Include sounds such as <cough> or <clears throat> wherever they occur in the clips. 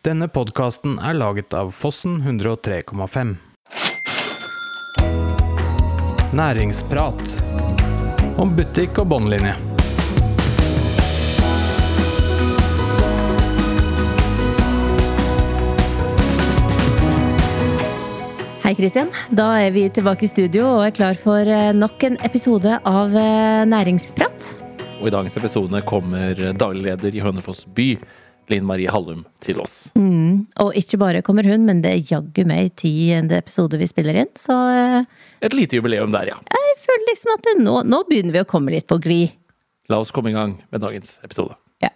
Denne podkasten er laget av Fossen 103,5. Næringsprat om butikk og båndlinje. Hei Kristian. Da er vi tilbake i studio og er klar for eh, nok en episode av eh, Næringsprat. Og i dagens episode kommer daglig leder i Hønefoss by, Linn Marie Hallum, til oss. Mm. Og ikke bare kommer hun, men det er jaggu meg tiende episode vi spiller inn. Så eh, Et lite jubileum der, ja. jeg føler liksom at nå, nå begynner vi å komme litt på glid. La oss komme i gang med dagens episode. Ja.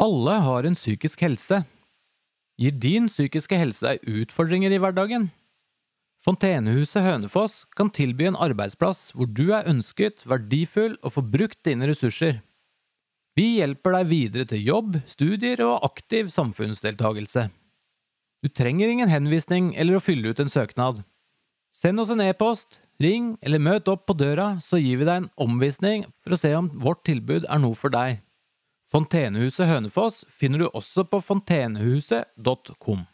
Alle har en psykisk helse. Gir din psykiske helse deg utfordringer i hverdagen? Fontenehuset Hønefoss kan tilby en arbeidsplass hvor du er ønsket, verdifull og får brukt dine ressurser. Vi hjelper deg videre til jobb, studier og aktiv samfunnsdeltagelse. Du trenger ingen henvisning eller å fylle ut en søknad. Send oss en e-post, ring eller møt opp på døra, så gir vi deg en omvisning for å se om vårt tilbud er noe for deg. Fontenehuset Hønefoss finner du også på fontenehuset.com.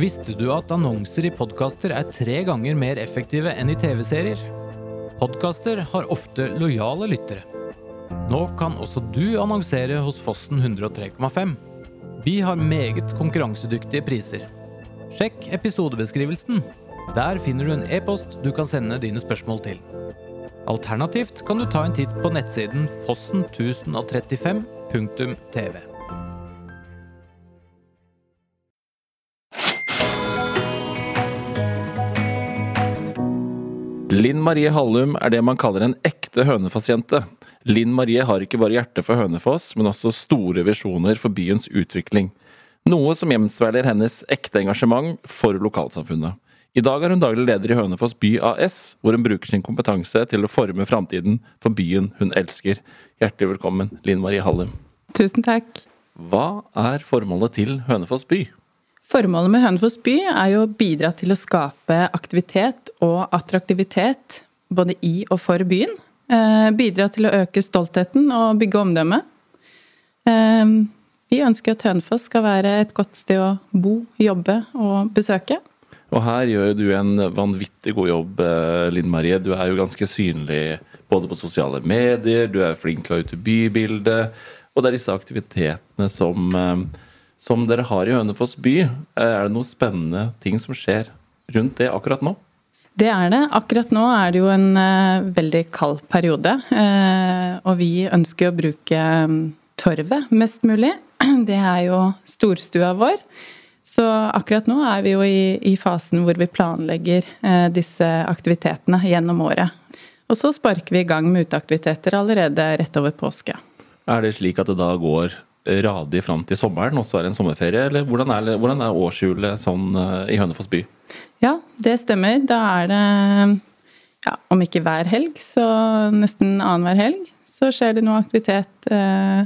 Visste du at annonser i podkaster er tre ganger mer effektive enn i TV-serier? Podkaster har ofte lojale lyttere. Nå kan også du annonsere hos Fossen 103,5. Vi har meget konkurransedyktige priser. Sjekk episodebeskrivelsen. Der finner du en e-post du kan sende dine spørsmål til. Alternativt kan du ta en titt på nettsiden fossen1035.tv. Linn Marie Hallum er det man kaller en ekte Hønefoss-jente. Linn Marie har ikke bare hjerte for Hønefoss, men også store visjoner for byens utvikling. Noe som gjenspeiler hennes ekte engasjement for lokalsamfunnet. I dag er hun daglig leder i Hønefoss by AS, hvor hun bruker sin kompetanse til å forme framtiden for byen hun elsker. Hjertelig velkommen, Linn Marie Hallum. Tusen takk. Hva er formålet til Hønefoss by? Formålet med Hønefoss by er jo å bidra til å skape aktivitet og attraktivitet både i og for byen. Eh, bidra til å øke stoltheten og bygge omdømme. Eh, vi ønsker at Hønefoss skal være et godt sted å bo, jobbe og besøke. Og her gjør du en vanvittig god jobb, eh, Linn Marie. Du er jo ganske synlig både på sosiale medier, du er flink til å ha ute bybildet. Og det er disse aktivitetene som, som dere har i Hønefoss by. Er det noen spennende ting som skjer rundt det akkurat nå? Det er det. Akkurat nå er det jo en uh, veldig kald periode. Uh, og vi ønsker å bruke um, torvet mest mulig. <clears throat> Det er jo storstua vår. Så akkurat nå er vi jo i, i fasen hvor vi planlegger uh, disse aktivitetene gjennom året. Og så sparker vi i gang med uteaktiviteter allerede rett over påske. Er det slik at det da går radig fram til sommeren, og så er det en sommerferie? Eller hvordan er, hvordan er årshjulet sånn i Hønefoss by? Ja, det stemmer. Da er det, ja, om ikke hver helg, så nesten annenhver helg, så skjer det noe aktivitet eh,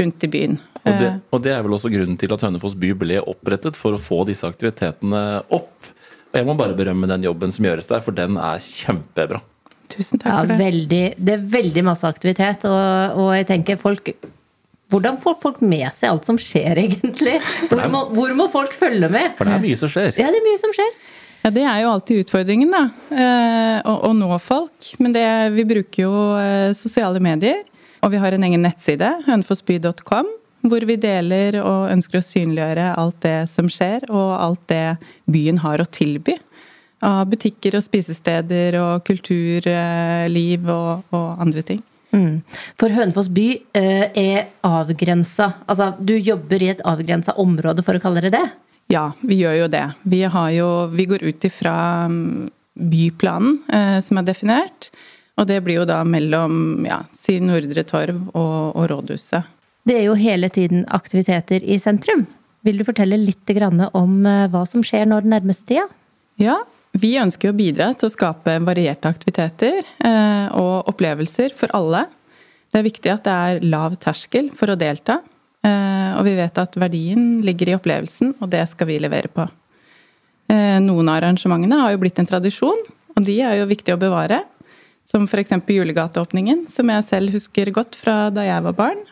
rundt i byen. Og det, og det, er vel også grunnen til at Hønefoss by ble opprettet, for å få disse aktivitetene opp. Og jeg må bare berømme den jobben som gjøres der, for den er kjempebra. Tusen takk for det. Ja, veldig, det er veldig masse aktivitet, og, og jeg tenker folk hvordan får folk med seg alt som skjer, egentlig? Hvor må, hvor må, folk følge med? For det er mye som skjer. Ja, det er mye som skjer. Ja, Det er jo alltid utfordringen, da. Eh, å, å, nå folk. Men det, vi bruker jo eh, sosiale medier. Og vi har en egen nettside, hønefossby.com, hvor vi deler og ønsker å synliggjøre alt det som skjer, og alt det byen har å tilby. Av butikker og spisesteder og kulturliv og, og andre ting. Mm. For Hønefoss by eh, er avgrensa. Altså, du jobber i et avgrensa område, for å kalle det det? Ja, vi gjør jo det. Vi, jo, vi går ut ifra mm, byplanen eh, som er definert. Og det blir jo da mellom ja, si Nordre Torv og, og rådhuset. Det er jo hele tiden aktiviteter i sentrum. Vil du fortelle litt om eh, hva som skjer nå den nærmeste tida? Ja, vi ønsker å bidra til å skape varierte aktiviteter eh, og opplevelser for alle. Det er viktig at det er lav terskel for å delta. Eh, og vi vet at verdien ligger i opplevelsen, og det skal vi levere på. Eh, noen av arrangementene har jo blitt en tradisjon, og de er jo viktige å bevare. Som f.eks. julegateåpningen, som jeg selv husker godt fra da jeg var barn.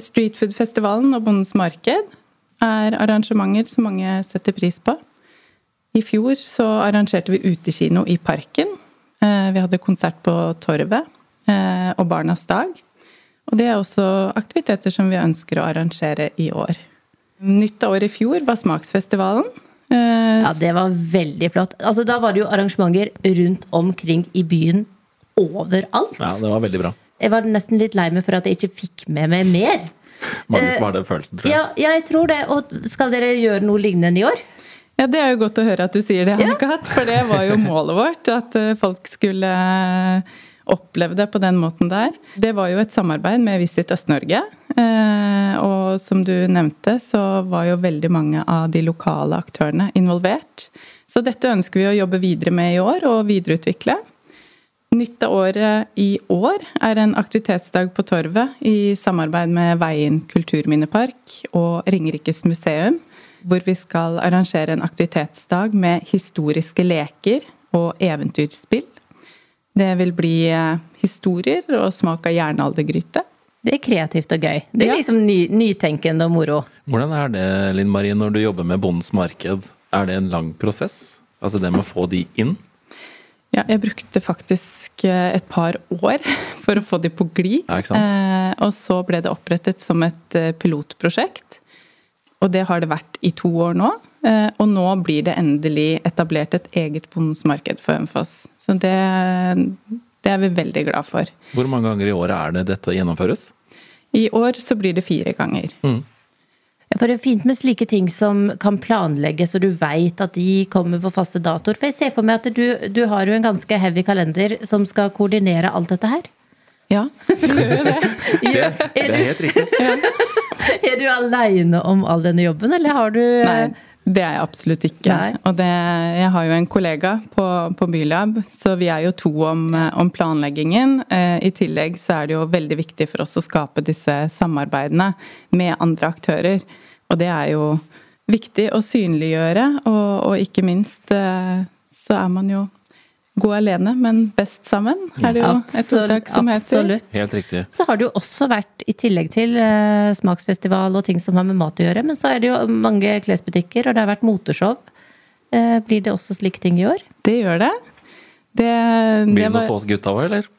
Streetfoodfestivalen og Bondens marked er arrangementer som mange setter pris på. I fjor så arrangerte vi utekino i Parken. Eh, vi hadde konsert på Torvet eh, og Barnas dag. Og det er også aktiviteter som vi ønsker å arrangere i år. Nytt av året i fjor var Smaksfestivalen. Eh, Ja, det var veldig flott. Altså, da var det jo arrangementer rundt omkring i byen overalt. Ja, det var veldig bra. Jeg var nesten litt lei meg for at jeg ikke fikk med meg mer. Mange som har den følelsen, tror jeg. Ja, jeg tror det. Og skal dere gjøre noe lignende i år? Ja, Det er jo godt å høre at du sier det, Anne-Kat. For det var jo målet vårt. At eh, folk skulle eh, oppleve det på den måten der. Det var jo et samarbeid med Visit Øst-Norge. eh, Og som du nevnte, så var jo veldig mange av de lokale aktørene involvert. Så dette ønsker vi å jobbe videre med i år og videreutvikle. Nytt av året i år er en aktivitetsdag på Torvet i samarbeid med Veien kulturminnepark og Ringerikes museum, hvor vi skal arrangere en aktivitetsdag med historiske leker og eventyrspill. Det vil bli eh, historier og smak av jernaldergryte. Det er kreativt og gøy. Det er Ja. liksom ny, nytenkende og moro. Hvordan er det, Linn Marie, når du jobber med Bondens marked? Er det en lang prosess? Altså det med å få de inn? Ja, jeg brukte faktisk eh, et par år <laughs> for å få de på glid. Ja. Eh, og så ble det opprettet som et eh, pilotprosjekt. Og det har det vært i to år nå. Eh, og nå blir det endelig etablert et eget bondens marked for Hønefoss. Så det, det er vi veldig glad for. Hvor mange ganger i året er det dette gjennomføres? I år så blir det fire ganger. For det er fint med slike ting som kan planlegges, og du veit at de kommer på faste datoer. For jeg ser for meg at du, du har jo en ganske heavy kalender som skal koordinere alt dette her. Ja, gjør <laughs> det. Det, det er helt riktig. Er du aleine om all denne jobben, eller har du Nei, det er jeg absolutt ikke. Nei. Og det, jeg har jo en kollega på, på Bylab, så vi er jo to om, om planleggingen. Eh, I tillegg så er det jo veldig viktig for oss å skape disse samarbeidene med andre aktører. Og det er jo viktig å synliggjøre, og, og ikke minst eh, så er man jo god alene, men best sammen, er det jo et Absolutt, ordtak som heter. Helt riktig. Så har det jo også vært, i tillegg til eh, smaksfestival og ting som har med mat å gjøre, men så er det jo mange klesbutikker, og det har vært moteshow. Eh, blir det også slike ting i år? Det gjør det. Det, Blir det å få var for oss gutta òg, eller?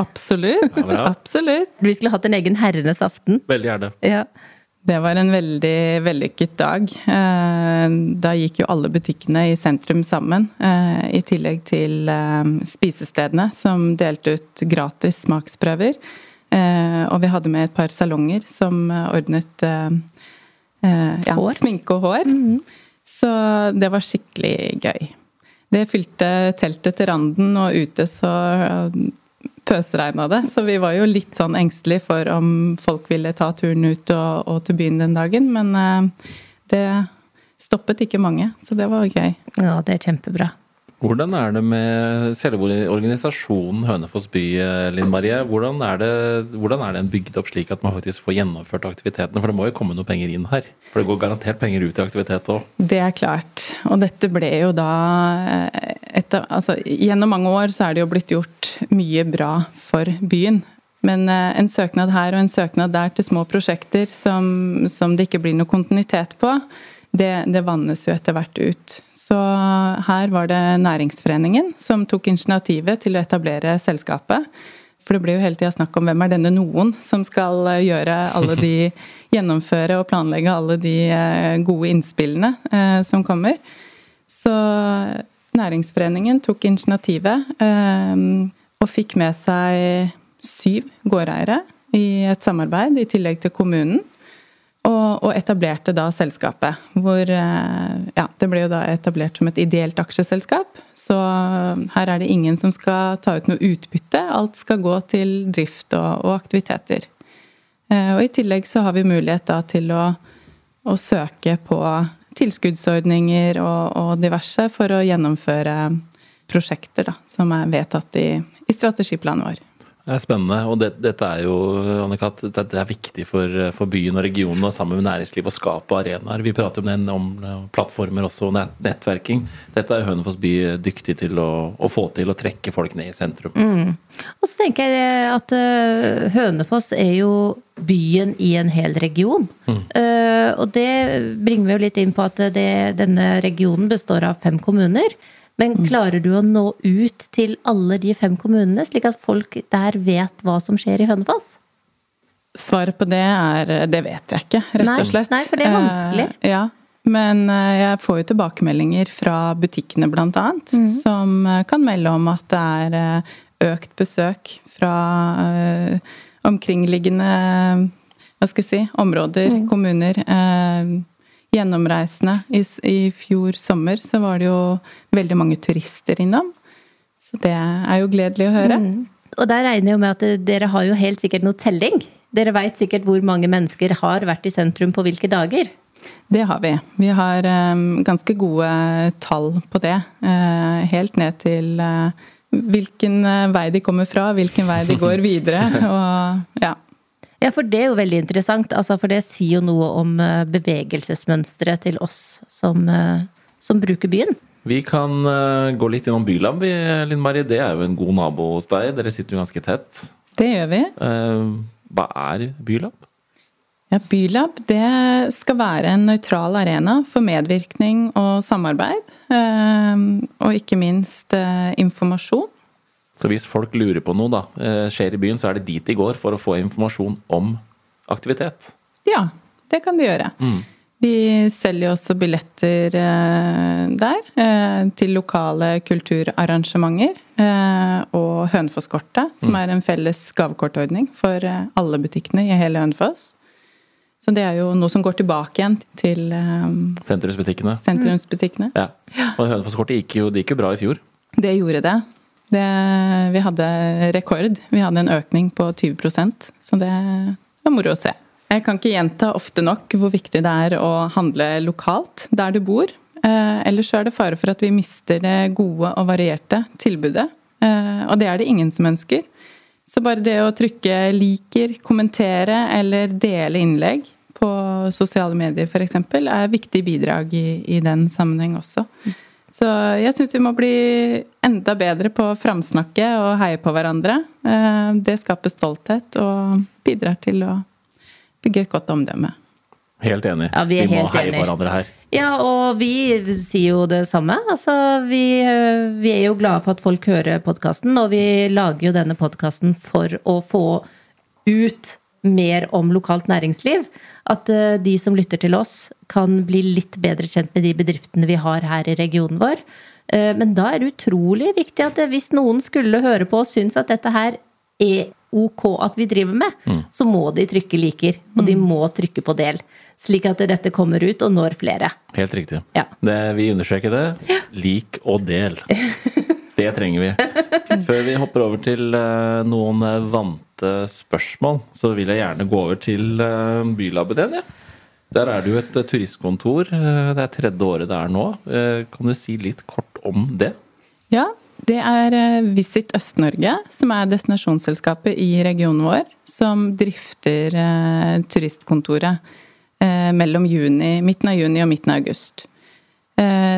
Absolutt. Ja, absolutt. Vi skulle hatt en egen herrenes aften. Veldig gjerne. Ja. Det var en veldig vellykket dag. Eh, Da gikk jo alle butikkene i sentrum sammen, eh, i tillegg til eh, spisestedene som delte ut gratis smaksprøver. Og vi hadde med et par salonger som ordnet ja, Hår. sminke og hår. Så det var skikkelig gøy. Det fylte teltet til randen, og ute så pøsregna det. Så vi var jo litt sånn engstelige for om folk ville ta turen ut og, og til byen den dagen. Men eh, det stoppet ikke mange, så det var gøy. ja, det er kjempebra. Hvordan er det med selve organisasjonen Hønefoss by, eh, Linn Marie? Hvordan er, det, hvordan er den bygd opp slik at man faktisk får gjennomført aktivitetene? For det må jo komme noe penger inn her? For det går garantert penger ut i aktivitet òg. Det er klart. Og dette ble jo da eh, etter, altså, Gjennom mange år så er det jo blitt gjort mye bra for byen. Men eh, en søknad her og en søknad der til små prosjekter som, som det ikke blir noe kontinuitet på, det, det vannes jo etter hvert ut. Så her var det Næringsforeningen som tok initiativet til å etablere selskapet. For det ble jo hele tida snakk om hvem er denne noen som skal eh, gjøre alle de <laughs> Gjennomføre og planlegge alle de eh, gode innspillene eh, som kommer. Så Næringsforeningen tok initiativet eh, og fikk med seg syv gårdeiere i et samarbeid, i tillegg til kommunen. Og, og etablerte da selskapet. Hvor eh, Ja, det ble jo da etablert som et ideelt aksjeselskap. Så her er det ingen som skal ta ut noe utbytte. Alt skal gå til drift og, og aktiviteter. Eh, Og i tillegg så har vi mulighet da til å, å søke på tilskuddsordninger og, og diverse for å gjennomføre prosjekter da, som er vedtatt i, i strategiplanen vår. Det er spennende, og det, dette er jo Annika, det er viktig for, for, byen og regionen og sammen med næringsliv å skape arenaer. Vi prater om, den, om plattformer også, og nettverking. Dette er Hønefoss by dyktig til å, å, få til, å trekke folk ned i sentrum. Mm. Og så tenker jeg at uh, Hønefoss er jo byen i en hel region. Mm. Uh, og det bringer vi jo litt inn på at det, denne regionen består av fem kommuner. Men klarer du å nå ut til alle de fem kommunene, slik at folk der vet hva som skjer i Hønefoss? Svaret på det er det vet jeg ikke, rett og slett. Nei, for det er vanskelig. Uh, ja, men uh, jeg får jo tilbakemeldinger fra butikkene annet, mm. som uh, kan melde om at det er økt besøk fra omkringliggende hva skal jeg si, områder, mm. kommuner gjennomreisende. I, I, fjor sommer så var det jo veldig mange turister innom. Så det er jo gledelig å høre. Mm. Og der regner jeg jo med at dere har jo helt sikkert noe telling? Dere veit sikkert hvor mange mennesker har vært i sentrum på hvilke dager? Det har vi. Vi har um, ganske gode tall på det. Uh, helt ned til uh, hvilken vei de kommer fra, hvilken vei de går <laughs> videre. Og ja, ja, for det er jo veldig interessant. Altså, for det sier jo noe om eh, bevegelsesmønsteret til oss som, eh, som, bruker byen. Vi kan uh, gå litt innom Bylab. Linn Marie, det er jo en god nabo hos deg. Dere sitter jo ganske tett. Det gjør vi. Hva er Bylab? Ja, Bylab det skal være en nøytral arena for medvirkning og samarbeid. Og ikke minst informasjon. Så hvis folk lurer på noe da, eh, skjer i byen, så er det dit de går for å få informasjon om aktivitet. Ja, det kan de gjøre. Mm. Vi selger også billetter eh, der eh, til lokale kulturarrangementer. Og Hønefoss-kortet, som mm. er en felles gavekortordning for alle butikkene i hele Hønefoss. Så det er jo noe som går tilbake igjen til Sentrumsbutikkene. Sentrumsbutikkene. Ja. Og Hønefoss-kortet gikk, gikk jo bra i fjor. Det gjorde det. Det, vi hadde rekord. Vi hadde en økning på 20% så det var moro å se. Jeg kan ikke gjenta ofte nok hvor viktig det er å handle lokalt der du bor. Eh, ellers er det fare for at vi mister det gode og varierte tilbudet. Eh, og det er det ingen som ønsker. Så bare det å trykke liker, kommentere eller dele innlegg på sosiale medier f.eks. er viktig bidrag i, i den sammenheng også. Så jeg syns vi må bli enda bedre på å framsnakke og heie på hverandre. Eh, det skaper stolthet og bidrar til å bygge et godt omdømme. Helt enig. Ja, vi, vi må heie på hverandre her. Ja, og vi sier jo det samme. Altså, vi, vi er jo glade for at folk hører podkasten, og vi lager jo denne podkasten for å få ut mer om lokalt næringsliv. At eh, de som lytter til oss, kan bli litt bedre kjent med de bedriftene vi har her i regionen vår. Eh, men da er det utrolig viktig at eh, hvis noen skulle høre på og synes at dette her er ok at vi driver med, mm. så må de trykke liker. Og de mm. må trykke på del. Slik at dette kommer ut og når flere. Helt riktig. Ja. Det, vi understreker det. Ja. Lik og del. <laughs> Det trenger vi. Før vi hopper over til noen vante spørsmål, så vil jeg gjerne gå over til Bylaben igjen. Ja. Der er det jo et uh, turistkontor. Uh, det er tredje året det er nå. Kan du si litt kort om det? Ja, det er Visit Øst-Norge, som er destinasjonsselskapet i regionen vår, som drifter turistkontoret mellom juni, midten av juni og midten av august.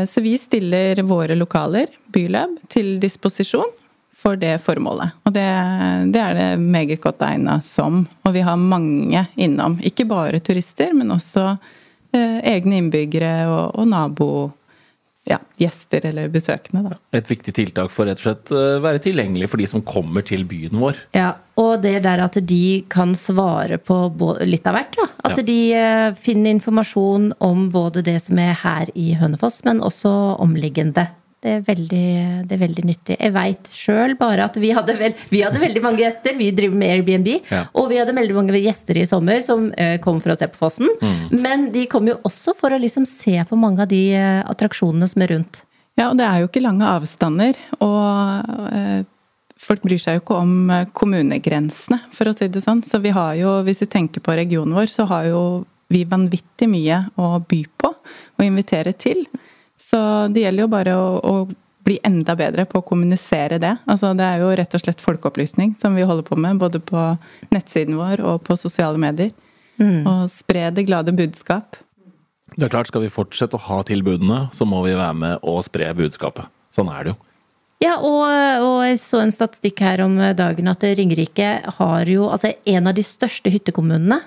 Så vi stiller våre lokaler, Bylab, til disposisjon for det formålet. Og det, det er det meget godt egna som. Og vi har mange innom. Ikke bare turister, men også eh, egne innbyggere og, og nabo ja, gjester eller besøkende. Da. Et viktig tiltak for rett og slett uh, være tilgjengelig for de som kommer til byen vår. Ja, Og det der at de kan svare på litt av hvert. Da. At ja. de uh, finner informasjon om både det som er her i Hønefoss, men også omliggende. Det er veldig, det er veldig nyttig. Jeg veit sjøl bare at vi hadde, vel, vi hadde, veldig mange gjester. Vi driver med Airbnb. Ja. Og vi hadde veldig mange gjester i sommer som eh, kom for å se på Fossen. Mm. Men de kom jo også for å liksom se på mange av de eh, attraksjonene som er rundt. Ja, og det er jo ikke lange avstander. Og eh, folk bryr seg jo ikke om kommunegrensene, for å si det sånn. Så vi har jo, hvis vi tenker på regionen vår, så har jo vi vanvittig mye å by på og invitere til. Så det gjelder jo bare å, å bli enda bedre på å kommunisere det. Altså, det er jo rett og slett folkeopplysning som vi holder på med, både på nettsiden vår og på sosiale medier. Og spre det glade budskap. Det er klart, Skal vi fortsette å ha tilbudene, så må vi være med og spre budskapet. Sånn er det jo. Ja, og, og jeg så en statistikk her om dagen at Ringerike har jo altså en av de største hyttekommunene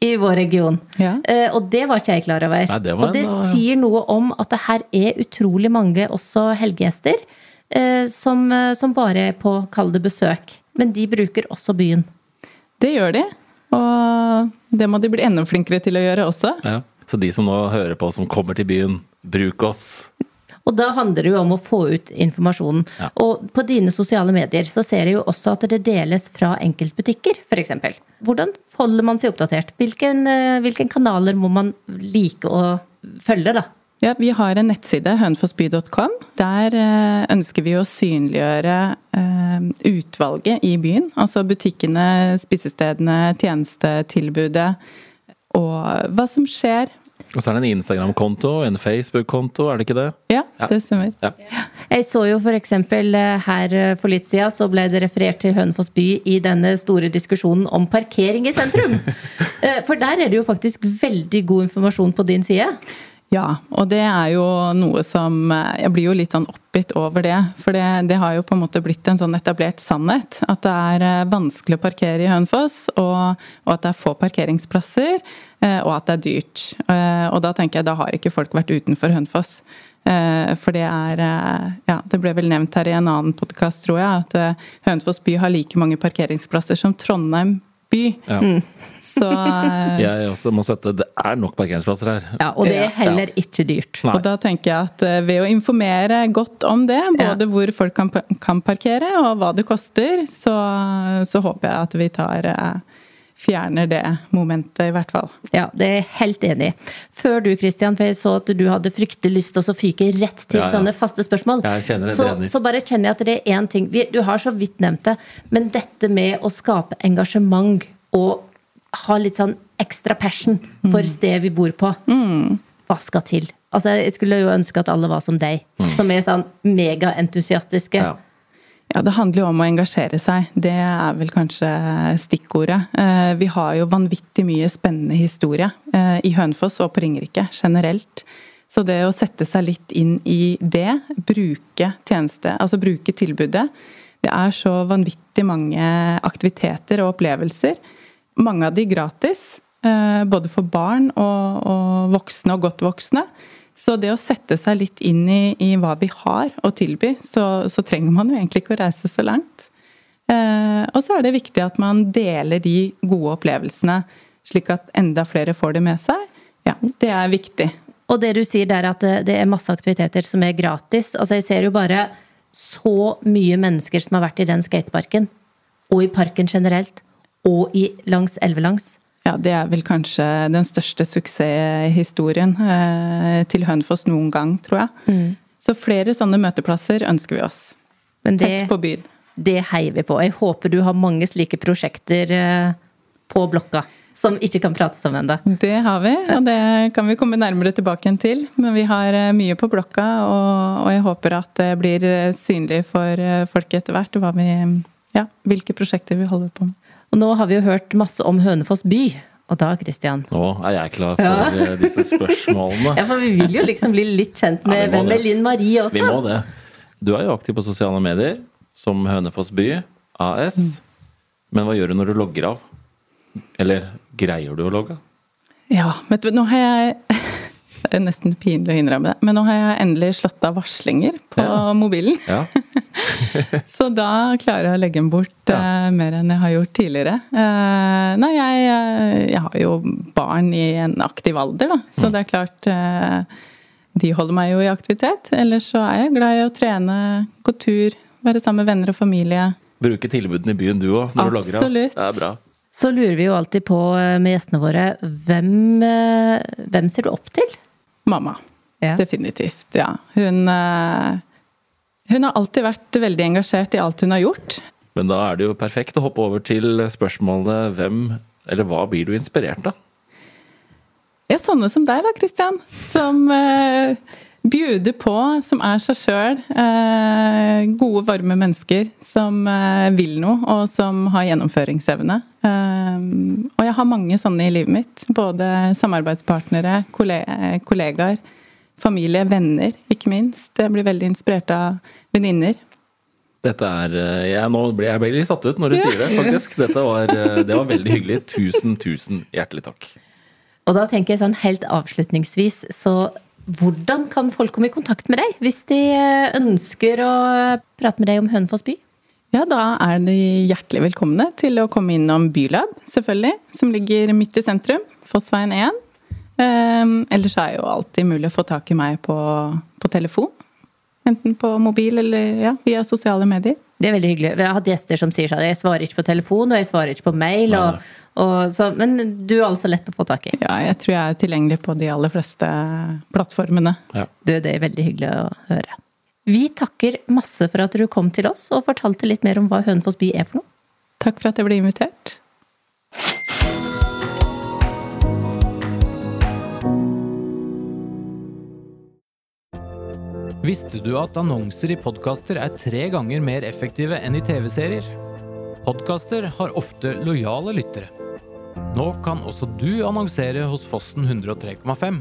i vår region. Ja. Uh, og det var ikke jeg klar over. Nei, det og det en, uh, sier noe om at det her er utrolig mange også helgegjester uh, som, uh, som bare er på kall det besøk. Men de bruker også byen. Det gjør de. Og det må de bli enda flinkere til å gjøre også. Ja. Så de som nå hører på, som kommer til byen, bruk oss. Og da handler det jo om å få ut informasjonen. Ja. Og på dine sosiale medier så ser jeg jo også at det deles fra enkeltbutikker, f.eks. Hvordan holder man seg oppdatert? Hvilken, eh, hvilken kanaler må man like å følge, da? Ja, Vi har en nettside, hønefossby.com. Der eh, ønsker vi å synliggjøre eh, utvalget i byen. Altså butikkene, spisestedene, tjenestetilbudet. Og hva som skjer. Og så er det en Instagram-konto, en Facebook-konto, er det ikke det? Ja, det stemmer. Ja. Jeg så jo f.eks. her eh, for litt siden så ble det referert til Hønefoss by i denne store diskusjonen om parkering i sentrum. <laughs> Eh, For der er det jo faktisk veldig god informasjon på din side. Ja, og det er jo noe som eh, Jeg blir jo litt sånn oppgitt over det. For det, det har jo på en måte blitt en sånn etablert sannhet. At det er eh, vanskelig å parkere i Hønefoss, og, og at det er få parkeringsplasser. eh, Og at det er dyrt. Og da tenker jeg da har ikke folk vært utenfor Hønefoss. For det er Ja, det ble vel nevnt her i en annen podkast, tror jeg, at Hønefoss by har like mange parkeringsplasser som Trondheim by. Ja. Så eh, <laughs> Jeg også må støtte. Det er nok parkeringsplasser her. Ja, Og det er heller ikke dyrt. Nei. Og da tenker jeg at eh, ved å informere godt om det, både hvor folk kan, kan parkere og hva det koster, så, så håper jeg at vi tar eh, fjerner det momentet, i hvert fall. Ja, det er jeg helt enig i. Før du, Christian, for jeg så at du hadde fryktelig lyst til å fyke rett til Ja, ja. sånne faste spørsmål. Det så, så bare kjenner jeg at det er én ting vi, Du har så vidt nevnt det, men dette med å skape engasjement og ha litt sånn ekstra passion for Mm. stedet vi bor på, hva skal til? Altså, Jeg skulle jo ønske at alle var som deg, som er sånn megaentusiastiske. Mm. Ja. Ja, det handler jo om å engasjere seg. Det er vel kanskje stikkordet. Eh, Vi har jo vanvittig mye spennende historie eh, i Hønefoss og på Ringerike generelt. Så det å sette seg litt inn i det, bruke tjeneste, altså bruke tilbudet Det er så vanvittig mange aktiviteter og opplevelser. Mange av de gratis. eh, Både for barn og, og voksne og godt voksne. Så det å sette seg litt inn i, i hva vi har å tilby, så, så trenger man jo egentlig ikke å reise så langt. Eh, og så er det viktig at man deler de gode opplevelsene, slik at enda flere får det med seg. Ja, det er viktig. Og det du sier der at det, er masse aktiviteter som er gratis. Altså Jeg ser jo bare så mye mennesker som har vært i den skateparken. Og i parken generelt. Og i, langs elvelangs. Ja, det er vel kanskje den største suksesshistorien eh, til Hønefoss noen gang, tror jeg. Så flere sånne møteplasser ønsker vi oss. Men det, Tett på byen. det heier vi på. Jeg håper du har mange slike prosjekter eh, på blokka. Som ikke kan prates om ennå. Det har vi, og det kan vi komme nærmere tilbake til. Men vi har eh, mye på blokka, og, og jeg håper at det blir eh, synlig for eh, folk etter hvert hva vi, ja, hvilke prosjekter vi holder på med. Og nå har vi jo hørt masse om Hønefoss by. Og da, Christian Nå er jeg klar for ja. disse spørsmålene. <laughs> Ja, for vi vil jo liksom bli litt kjent med ja, hvem er Linn Marie også. Vi må det. Du er jo aktiv på sosiale medier, som Hønefoss by AS. Men hva gjør du når du logger av? Eller greier du å logge av? Ja, vet du, nå har jeg <laughs> Det er nesten pinlig å innrømme det, men nå har jeg endelig slått av varslinger på Ja. mobilen. Ja. <laughs> <laughs> Så da klarer jeg å legge den bort Ja. uh, mer enn jeg har gjort tidligere. Uh, nei, jeg, eh, jeg har jo barn i en aktiv alder, da. Så Mm. det er klart uh, De holder meg jo i aktivitet. Ellers så er jeg glad i å trene, gå tur, være sammen med venner og familie. Bruke tilbudene i byen du òg, når du logger av. Absolutt. Det er bra. Så lurer vi jo alltid på med gjestene våre hvem, hvem ser du opp til? Mamma. Ja. Definitivt, ja. Hun, hun har alltid vært veldig engasjert i alt hun har gjort. Men da er det jo perfekt å hoppe over til spørsmålet hvem eller hva blir du inspirert av? Ja, sånne som deg da, Christian. Som eh, bjuder på, som er seg sjøl. Eh, gode, varme mennesker som eh, vil noe, og som har gjennomføringsevne. Eh, og jeg har mange sånne i livet mitt. Både samarbeidspartnere, kollegaer, familie, venner, ikke minst. Jeg blir veldig inspirert av venninner. Dette er jeg, Nå ble jeg veldig satt ut når du sier det, faktisk. Dette var, det var veldig hyggelig. Tusen, tusen hjertelig takk. Og da tenker jeg sånn helt avslutningsvis, så hvordan kan folk komme i kontakt med deg hvis de eh, ønsker å prate med deg om Hønefoss by? Ja, da er de hjertelig velkomne til å komme innom Bylab, selvfølgelig. Som ligger midt i sentrum. Fossveien 1. Um, ellers er jo alltid mulig å få tak i meg på, på telefon. Enten på mobil eller ja, via sosiale medier. Det er veldig hyggelig. Vi har hatt gjester som sier sånn jeg svarer ikke på telefon og jeg svarer ikke på mail. Og, og så, men du er altså lett å få tak i? Ja, jeg tror jeg er tilgjengelig på de aller fleste plattformene. Ja. Du, det er veldig hyggelig å høre. Vi takker masse for at du kom til oss og fortalte litt mer om hva Hønefoss by er for noe. Takk for at jeg ble invitert. Visste du at annonser i podkaster er tre ganger mer effektive enn i TV-serier? Podkaster har ofte lojale lyttere. Nå kan også du annonsere hos Fossen 103,5.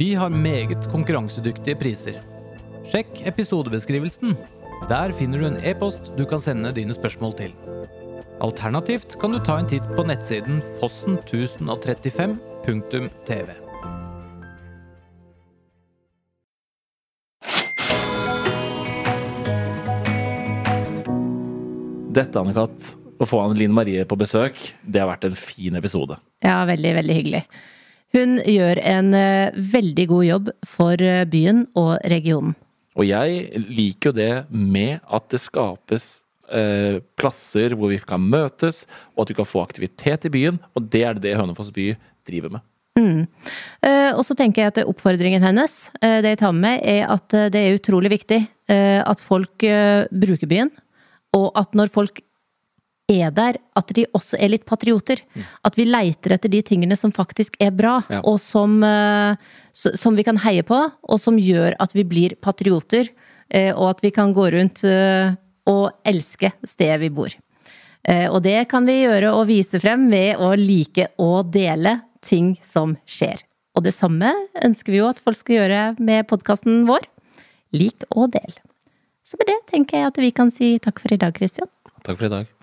Vi har meget konkurransedyktige priser. Sjekk episodebeskrivelsen. Der finner du en e-post du kan sende dine spørsmål til. Alternativt kan du ta en titt på nettsiden fossen1035.tv. Dette, Anne-Kat., å få Anne-Line Marie på besøk, det har vært en fin episode. Ja, veldig, veldig hyggelig. Hun gjør en uh, veldig god jobb for uh, byen og regionen. Og jeg liker jo det med at det skapes uh, plasser hvor vi kan møtes, og at vi kan få aktivitet i byen. Og det er det Hønefoss by driver med. Mm. og så tenker jeg at oppfordringen hennes, det jeg tar med, er at det er utrolig viktig at folk bruker byen og at når folk er der, at de også er litt patrioter. Mm. At vi leiter etter de tingene som faktisk er bra, ja. og som, eh, som, vi kan heie på, og som gjør at vi blir patrioter. Eh, og at vi kan gå rundt eh, og elske stedet vi bor. Og det kan vi gjøre og vise frem ved å like å dele ting som skjer. Og det samme ønsker vi jo at folk skal gjøre med podkasten vår. Lik og del. Så med det tenker jeg at vi kan si takk for i dag, Kristian. Takk for i dag.